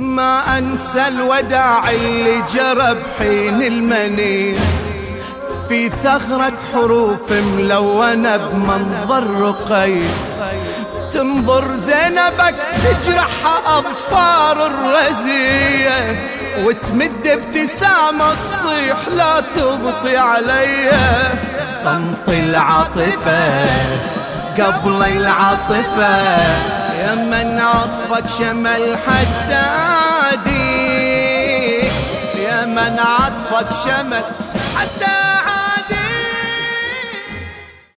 ما أنسى الوداع اللي جرى بحين المني في ثغرك حروف ملونة بمنظر رقي تنظر زينبك تجرح أظفار الرزية وتمد ابتسامة تصيح لا تبطي علي. صمت العاطفة قبل العاصفة يا من عطفك شمل حتى دي يا من عطفك شمل حتى